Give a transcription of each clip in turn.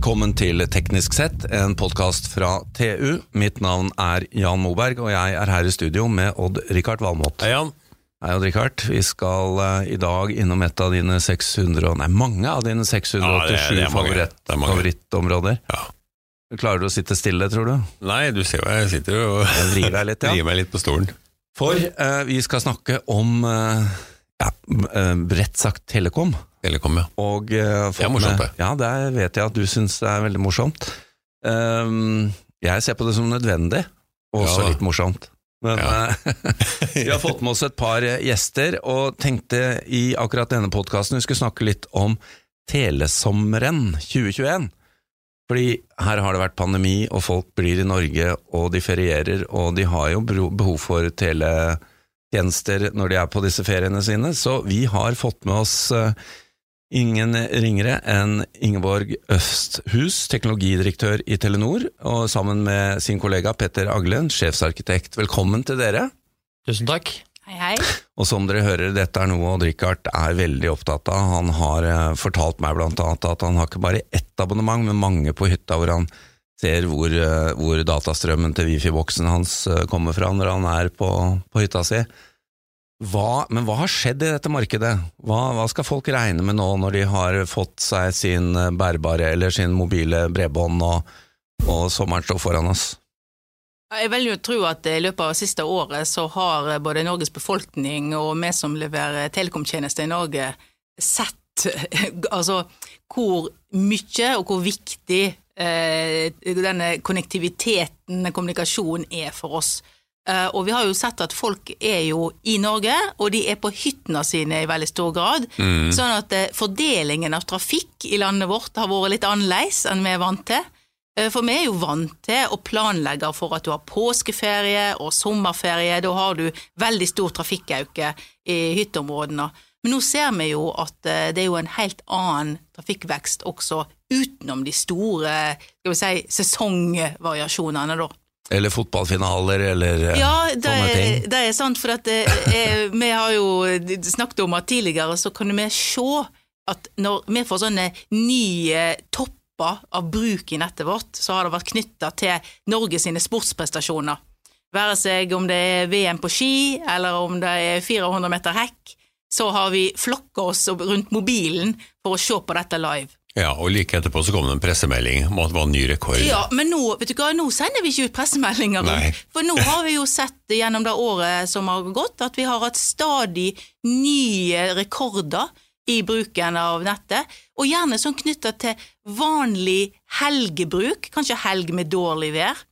Velkommen til Teknisk sett, en podkast fra TU. Mitt navn er Jan Moberg, og jeg er her i studio med Odd-Rikard Valmot. Hei, Jan. Hei, Odd-Rikard. Vi skal uh, i dag innom et av dine 600, nei, mange av dine 687 Ja, det er- det er favoritt, er favorittområder. Ja. Klarer du å sitte stille, tror du? Nei, du ser jo jeg sitter jo og vrir meg litt på stolen. For uh, vi skal snakke om uh, ja, uh, rett sagt Telekom. Telekom, ja. Og, uh, Det er morsomt, det. Ja, det vet jeg at du syns er veldig morsomt. Um, jeg ser på det som nødvendig, og også Ja litt morsomt. Men Ja. eh, vi har fått med oss et par eh, gjester, og tenkte i akkurat denne podkasten vi skulle snakke litt om Telesommeren 2021. Fordi her har det vært pandemi, og folk blir i Norge, og de ferierer, og de har jo behov for teletjenester når de er på disse feriene sine, så vi har fått med oss eh, ingen ringere enn Ingeborg Østhus, teknologidirektør i Telenor, og sammen med sin kollega Petter Aglen, sjefsarkitekt. Velkommen til dere. Tusen takk. Hei, hei. Og som dere hører, dette er noe Odd Rikard er veldig opptatt av. Han har eh, fortalt meg blant annet at han har ikke bare ett abonnement, men mange på hytta hvor han ser hvor, eh, hvor datastrømmen til wifi-boksen hans eh, kommer fra når han er på, på hytta si. Hva, men hva har skjedd i dette markedet? Hva, hva skal folk regne med nå når de har fått seg sin eh, bærbare eller sin mobile bredbånd og, og sommeren står foran oss? Jeg vil jo tro at i løpet av siste året så har både Norges befolkning og vi som leverer telekomtjenester i Norge, sett altså hvor mye og hvor viktig denne konnektiviteten, kommunikasjonen, er for oss. Eh, og vi har jo sett at folk er jo i Norge, og de er på hyttene sine i veldig stor grad. Sånn at eh, fordelingen av trafikk i landet vårt har vært litt annerledes enn vi er vant til. Eh, For vi er jo vant til å planlegge for at du har påskeferie og sommerferie. Da har du veldig stor trafikkauke i hytteområdene. Men nå ser vi jo at eh, det er jo en helt annen trafikkvekst også utenom de store skal vi si, sesongvariasjonene, da. Eller fotballfinaler, eller eh, Ja, det sånne ting? Ja, det er sant, for at eh, vi har jo snakket om at tidligere så kunne vi se at når vi får sånne nye topper av bruk i nettet vårt, så har det vært knytta til Norge sine sportsprestasjoner. Være seg om det er VM på ski, eller om det er 400 meter hekk, så har vi flokka oss rundt mobilen for å se på dette live. Ja, og like etterpå så kom det en pressemelding om at det var en ny rekord. Ja, men nå, vet du hva, nå sender vi ikke ut pressemeldinger. Nei. For nå har vi jo sett gjennom det året som har gått, at vi har hatt stadig nye rekorder i bruken av nettet, og gjerne sånn knytta til vanlig helgebruk, kanskje helg med dårlig vær.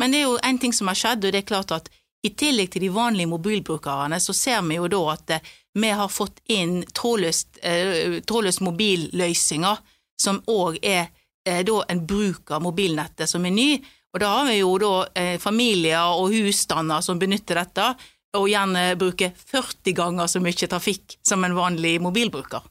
Men det er jo en ting som har skjedd, og det er klart at i tillegg til de vanlige mobilbrukerne, så ser vi jo da at eh, vi har fått inn trådløst, eh, trådløst mobilløsninger, som òg er eh, da en bruk av mobilnettet som er ny. Og da har vi jo da eh, familier og husstander som benytter dette, og gjerne bruker 40 ganger så mye trafikk som en vanlig mobilbruker.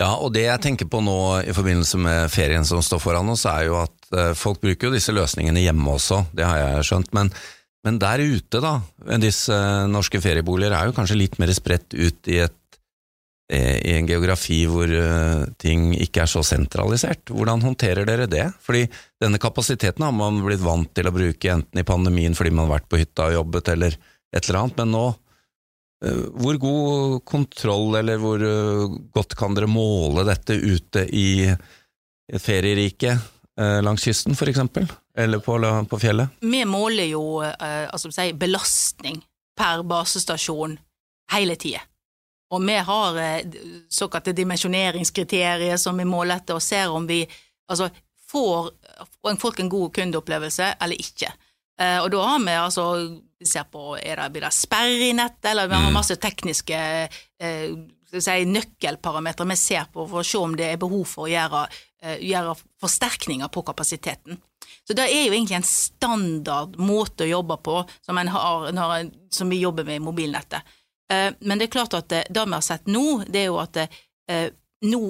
Ja, og det jeg tenker på nå i forbindelse med ferien som står foran oss, er jo at eh, folk bruker jo disse løsningene hjemme også, det har jeg skjønt, men, men der ute da, disse norske ferieboliger er jo kanskje litt mer spredt ut i, et, eh, i en geografi hvor eh, ting ikke er så sentralisert. Hvordan håndterer dere det? Fordi denne kapasiteten har man blitt vant til å bruke enten i pandemien fordi man har vært på hytta og jobbet eller et eller annet, men nå Eh, Hvor god kontroll, eller hvor eh, godt kan dere måle dette ute i et ferierike eh, langs kysten, for eksempel? Eller på, på fjellet? Vi måler jo eh, altså belastning per basestasjon hele tida. Og vi har eh, såkalte dimensjoneringskriterier som vi måler etter, og ser om vi altså, får folk en god kundeopplevelse eller ikke. Eh, og da har vi altså vi ser på er det, blir det sperre i nettet, eller vi har masse tekniske eh, si, nøkkelparametere vi ser på for å se om det er behov for å gjøre, eh, gjøre forsterkninger på kapasiteten. Så det er jo egentlig en standard måte å jobbe på som, har, som vi jobber med i mobilnettet. Eh, men det er klart at det, det vi har sett nå, det er jo at eh, nå,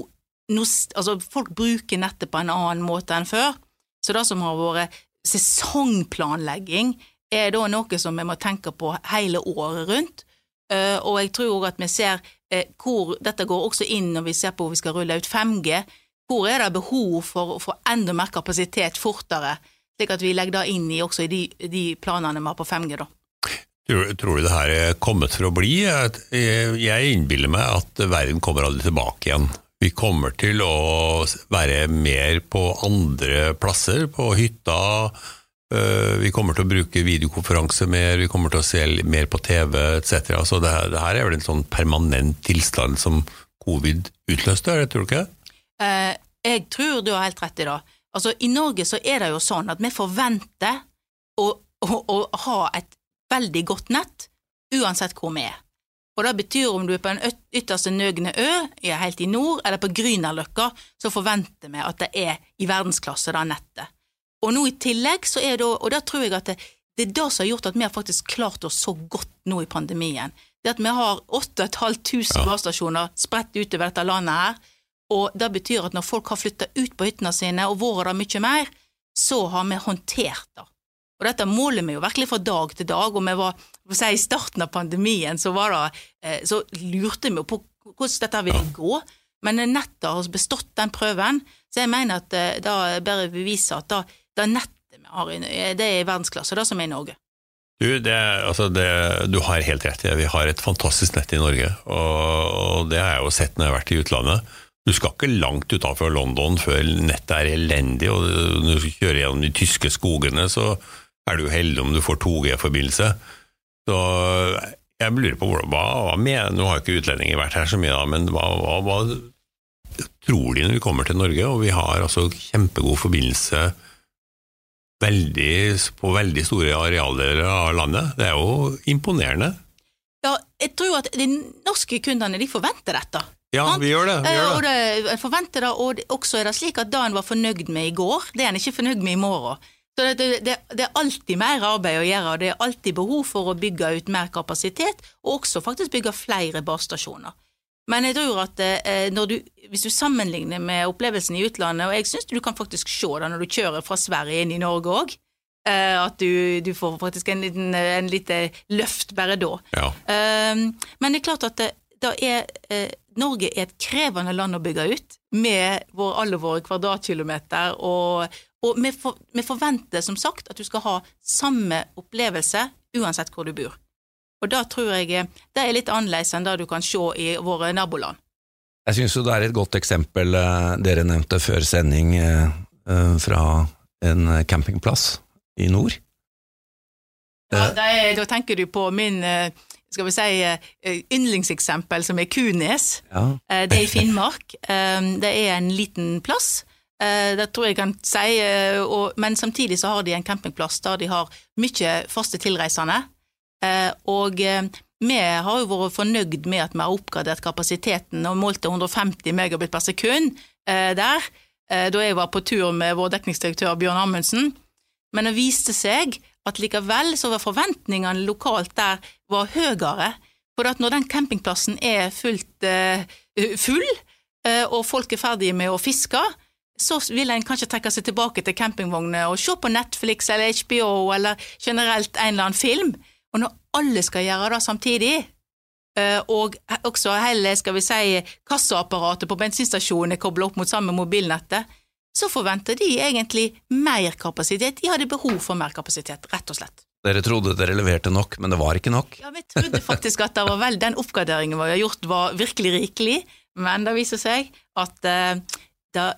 nå altså folk bruker nettet på en annen måte enn før. Så det som har vært sesongplanlegging, er da noe som vi må tenke på hele året rundt. Eh, og jeg tror at vi ser eh, hvor dette går også inn når vi ser på hvor vi skal rulle ut 5G, hvor er det behov for å få enda mer kapasitet fortere, slik at vi legger det inn i også i de, de planene vi har på 5G. da. Tror, tror, du det her er kommet for å bli? Jeg innbiller meg at verden kommer aldri tilbake igjen. Vi kommer til å være mer på andre plasser, på hytta. Øh, vi kommer til å bruke videokonferanse mer, vi kommer til å se mer på TV etc. Så det her, det her, er vel en sånn permanent tilstand som covid utløste, tror du ikke? Eh, jeg tror du har helt rett i det. Altså, I Norge så er det jo sånn at vi forventer å, å, å ha et veldig godt nett uansett hvor vi er. Og det betyr om du er på den ytterste Nøgne ø, er helt i nord, eller på Grünerløkka, så forventer vi at det er i verdensklasse, det nettet. Og nå i tillegg så er det, og da tror jeg at det, det er det som har gjort at vi har faktisk klart oss så godt nå i pandemien. Det at vi har 8500 ja. basestasjoner spredt utover dette landet her, og det betyr at når folk har flytta ut på hyttene sine og vært der mye mer, så har vi håndtert det. Og dette måler vi jo virkelig fra dag til dag, og vi var, si, i starten av pandemien så, det, eh, så lurte vi jo på hvordan dette ville gå, men nettet har bestått den prøven, så jeg mener at det bare beviser at det, nettet vi har, det er i verdensklasse, det som er i Norge. Du, det, altså det, du, har helt rett. Vi har et fantastisk nett i Norge, og, og det har jeg jo sett når jeg har vært i utlandet. Du skal ikke langt utenfor London før nettet er elendig, og når du kjører gjennom de tyske skogene, så er du heldig om du får 2G-forbindelse. Så jeg lurer på hva, hva med, Nå har ikke utlendinger vært her så mye, da, men hva, hva, hva tror de når vi kommer til Norge? Og vi har altså kjempegod forbindelse veldig, på veldig store arealdeler av landet. Det er jo imponerende. Ja, jeg tror at de norske kundene de forventer dette. Ja, vi gjør det. Vi gjør det. Og det forventer det, og også er det slik at det en var fornøyd med i går, det er en ikke fornøyd med i morgen. Så det, det, det, er alltid mer arbeid å gjøre, og det er alltid behov for å bygge ut mer kapasitet, og også faktisk bygge flere basestasjoner. Men jeg tror at eh, du, hvis du sammenligner med opplevelsen i utlandet, og jeg syns du kan faktisk se det når du kjører fra Sverige inn i Norge òg, eh, at du, du, får faktisk en liten en lite løft bare da. Ja. Eh, men det er klart at det, er, Norge er et krevende land å bygge ut, med vår, alle våre kvadratkilometer, og, og vi, for, vi, forventer som sagt at du skal ha samme opplevelse uansett hvor du bor. Og da tror jeg eh, det er litt annerledes enn det du kan se i våre naboland. Jeg syns jo det er et godt eksempel eh, dere nevnte før sending eh, fra en campingplass i nord. Ja, er, da tenker du på min skal vi si, yndlingseksempel, som er Kunes. Ja. Det er i Finnmark. Det er en liten plass det tror jeg kan si, eh, men samtidig så har de en campingplass der de har mye faste tilreisende. Eh, og vi har jo vært fornøyd med at vi har oppgradert kapasiteten og målte 150 megabit per sekund der, da jeg var på tur med vår dekningsdirektør Bjørn Amundsen. Men det viste seg at likevel så var forventningene lokalt der var høyere. For at når den campingplassen er fullt full, og folk er ferdige med å fiske, så vil en kanskje trekke seg tilbake til campingvogner og se på Netflix eller HBO eller generelt en eller annen film. Og når alle skal gjøre det samtidig, eh, og også hele skal vi si, kassaapparatet på bensinstasjonen er kobla opp mot samme mobilnettet, så forventer de egentlig mer kapasitet. De hadde behov for mer kapasitet, rett og slett. Dere trodde dere leverte nok, men det var ikke nok? Ja, vi trodde faktisk at vel, den oppgraderingen vi har gjort var virkelig rikelig, men det viser seg at uh, det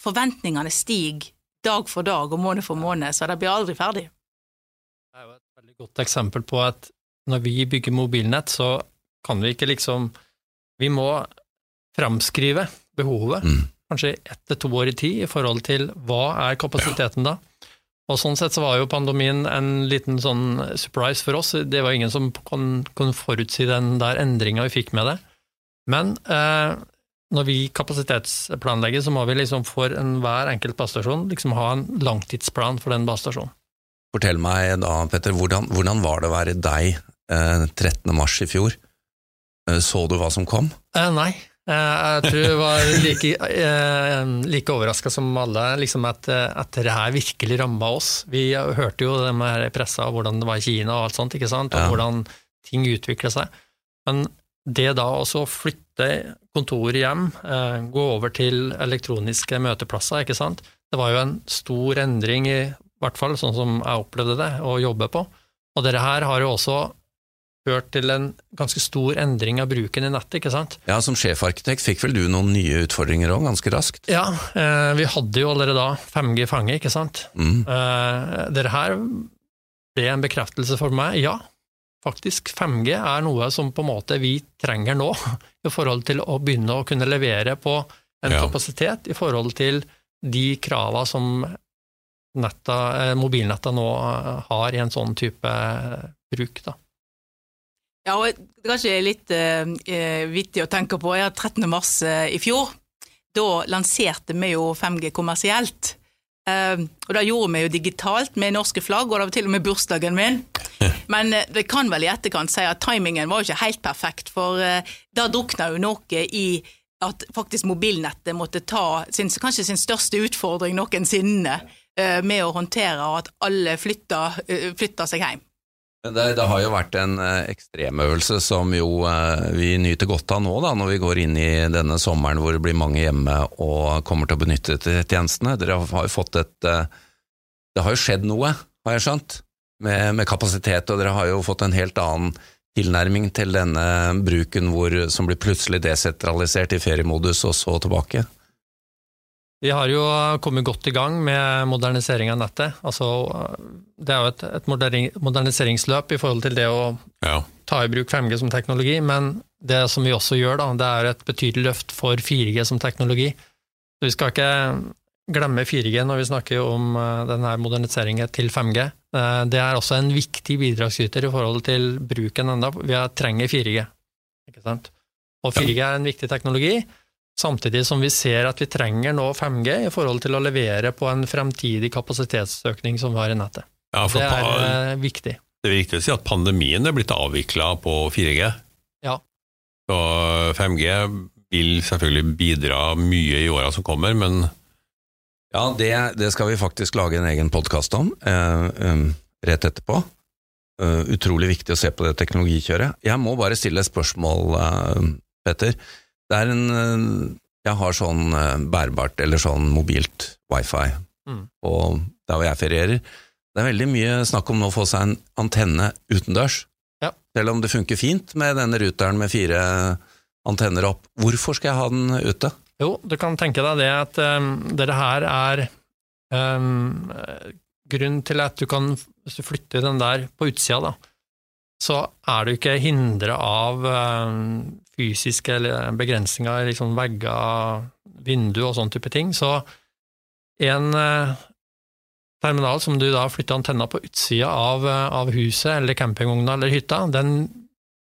forventningene stiger dag for dag og måned for måned, så det blir aldri ferdig. Det er jo et veldig godt eksempel på at når vi bygger mobilnett, så kan vi ikke liksom Vi må framskrive behovet, mm. kanskje ett til to år i tid, i forhold til hva er kapasiteten da? Og Sånn sett så var jo pandemien en liten sånn surprise for oss. Det var ingen som kunne forutsi den der endringa vi fikk med det. Men eh, når vi kapasitetsplanlegger, så må vi liksom for enhver enkelt basestasjon liksom ha en langtidsplan for den basestasjonen. Fortell meg da, Petter, hvordan, hvordan, var det å være deg eh, 13. mars i fjor? Eh, så du hva som kom? Eh, nei, eh, jeg tror jeg var like, eh, like overraska som alle liksom at, at det her virkelig ramma oss. Vi hørte jo det med pressa, hvordan det var i Kina og alt sånt, ikke sant? og ja. hvordan ting utvikla seg. Men det da å flytte kontoret hjem, eh, gå over til elektroniske møteplasser, ikke sant, det var jo en stor endring, i hvert fall sånn som jeg opplevde det, å jobbe på. Og dette her har jo også ført til en ganske stor endring av bruken i nettet, ikke sant? Ja, Som sjefarkitekt fikk vel du noen nye utfordringer òg, ganske raskt? Ja, eh, vi hadde jo allerede da 5G fanget, ikke sant. Mm. dere dette her ble en bekreftelse for meg. Ja, faktisk 5G er noe som på en måte vi trenger nå, i forhold til å begynne å kunne levere på en Ja. kapasitet i forhold til de krava som netta, eh, mobilnetta nå eh, har i en sånn type eh, bruk. Da. Ja, og det er kanskje litt eh, eh, vittig å tenke på. Jeg har 13. mars i fjor. Da lanserte vi jo 5G kommersielt. Eh, og da gjorde vi jo digitalt med norske flagg, og det var til og med bursdagen min. Men vi det kan vel i etterkant si at timingen var jo ikke helt perfekt, for eh, da drukna jo noe i at faktisk mobilnettet måtte ta sin, kanskje sin største utfordring noensinne eh, med å håndtere at alle flytta, eh, flytta seg hjem. Det, det har jo vært en eh, ekstremøvelse som jo eh, vi nyter godt av nå, da, når vi går inn i denne sommeren hvor det blir mange hjemme og kommer til å benytte tjenestene. Dere har jo fått et eh, Det har jo skjedd noe, har jeg skjønt, med, med kapasitet, og dere har jo fått en helt annen tilnærming til denne bruken hvor, som blir plutselig desentralisert i feriemodus og så tilbake. Vi har jo kommet godt i gang med modernisering av nettet. Altså, det er jo et, et moderniseringsløp i forhold til det å Ja. ta i bruk 5G som teknologi, men det som vi også gjør, da, det er et betydelig løft for 4G som teknologi. Så vi skal ikke glemme 4G når vi snakker om eh, denne moderniseringen til 5G. Eh, Det er også en viktig bidragsyter i forhold til bruken enda. Vi trenger 4G. Ikke sant? Og 4G er en viktig teknologi, samtidig som vi ser at vi trenger nå 5G i forhold til å levere på en fremtidig kapasitetsøkning som vi har i nettet. ja, for Det er eh, viktig. det er viktig å si at pandemien er blitt avvikla på 4G. Ja. Så 5G vil selvfølgelig bidra mye i åra som kommer, men Ja, det, det skal vi faktisk lage en egen podkast om eh, um, rett etterpå. Eh, utrolig viktig å se på det teknologikjøret. Jeg må bare stille et spørsmål, eh, Petter. Det er en eh, Jeg har sånn eh, bærbart eller sånn mobilt wifi, Mm. og der hvor jeg ferierer. Det er veldig mye snakk om nå å få seg en antenne utendørs. Ja. Selv om det funker fint med denne ruteren med fire antenner opp. Hvorfor skal jeg ha den ute? Jo, du kan tenke deg det at um, dette her er um, grunnen til at du kan, flytter den der på utsida, da, så er du ikke hindra av um, fysiske begrensninger, liksom vegger, vindu og sånn type ting. Så en uh, terminal som du da flytter antenna på utsida av, uh, av huset eller campingvogna eller hytta, den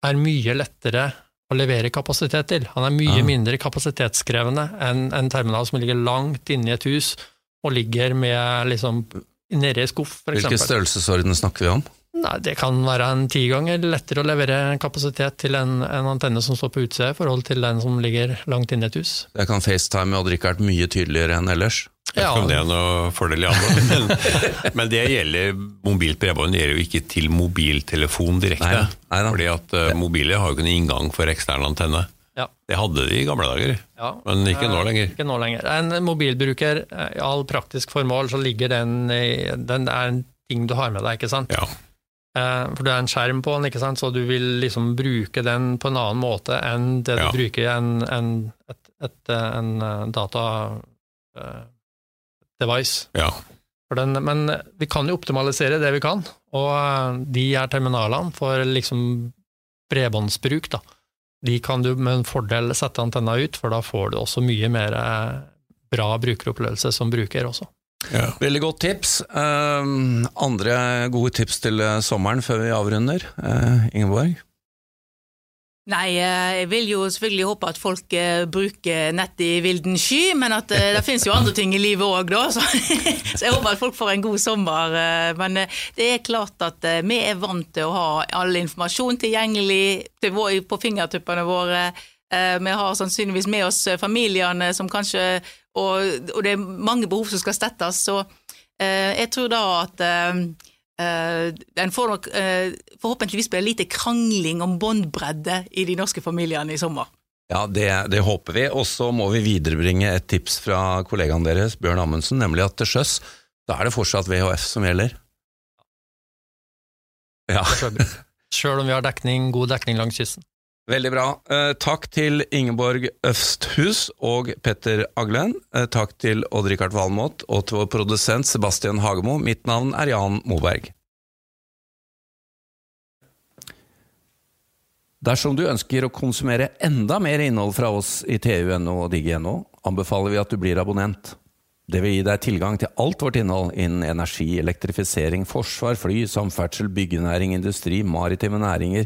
er mye lettere å levere kapasitet til. Han er mye ja. mindre kapasitetskrevende enn en terminal som ligger langt inne i et hus og ligger med liksom nede i skuff, for Hvilken størrelsesorden snakker vi om? Nei, det kan være en ti ganger lettere å levere kapasitet til en, en antenne som står på utsida, i forhold til den som ligger langt inne i et hus. Jeg kan FaceTime og ikke vært mye tydeligere enn ellers. jeg vet ikke om det er noe fordel i andre. Men, men det gjelder mobilt bredbånd gjelder jo ikke til mobiltelefon direkte. Nei nei da. Fordi at uh, mobile har jo ikke noen inngang for ekstern antenne. Ja. Det hadde de i gamle dager, Ja. men ikke nå lenger. Ikke nå lenger. En mobilbruker, eh, i all praktisk formål, så ligger den i Den er en ting du har med deg, ikke sant? Ja. Eh, For du har en skjerm på den, ikke sant? så du vil liksom bruke den på en annen måte enn det du Ja. bruker en, en, et, et, eh, en eh, data device. ja. Den, men vi kan jo optimalisere det vi kan, og de er terminalene for liksom bredbåndsbruk, da. De kan du med en fordel sette antenna ut, for da får du også mye mer bra brukeropplevelse som bruker også. Ja. Veldig godt tips. Um, andre gode tips til eh, sommeren før vi avrunder? Uh, Ingeborg? Nei, eh, jeg vil jo selvfølgelig håpe at folk bruker nett i vilden sky, men at det finnes jo andre ting i livet òg, da. Så, så jeg håper at folk får en god sommer. Men det er klart at vi er vant til å ha all informasjon tilgjengelig til vår, på fingertuppene våre. Eh, Vi har sannsynligvis med oss familiene som kanskje Og, og det er mange behov som skal stettes, så eh, jeg tror da at eh, eh, den får nok eh, forhåpentligvis bli lite krangling om båndbredde i de norske familiene i sommer. Ja, det, det håper vi. Og så må vi viderebringe et tips fra kollegaen deres, Bjørn Amundsen, nemlig at til sjøs da er det fortsatt VHF som gjelder. Ja. Sjøl om vi har dekning, god dekning langs kysten. Veldig bra. Eh, takk til Ingeborg Øfsthus og Petter Aglen. Eh, takk til Odd-Rikard Valmot og til vår produsent Sebastian Hagemo. Mitt navn er Jan Moberg. Dersom du ønsker å konsumere enda mer innhold fra oss i TU.no og digg.no, anbefaler vi at du blir abonnent. Det vil gi deg tilgang til alt vårt innhold innen energi, elektrifisering, forsvar, fly, samferdsel, byggenæring, industri, maritime næringer,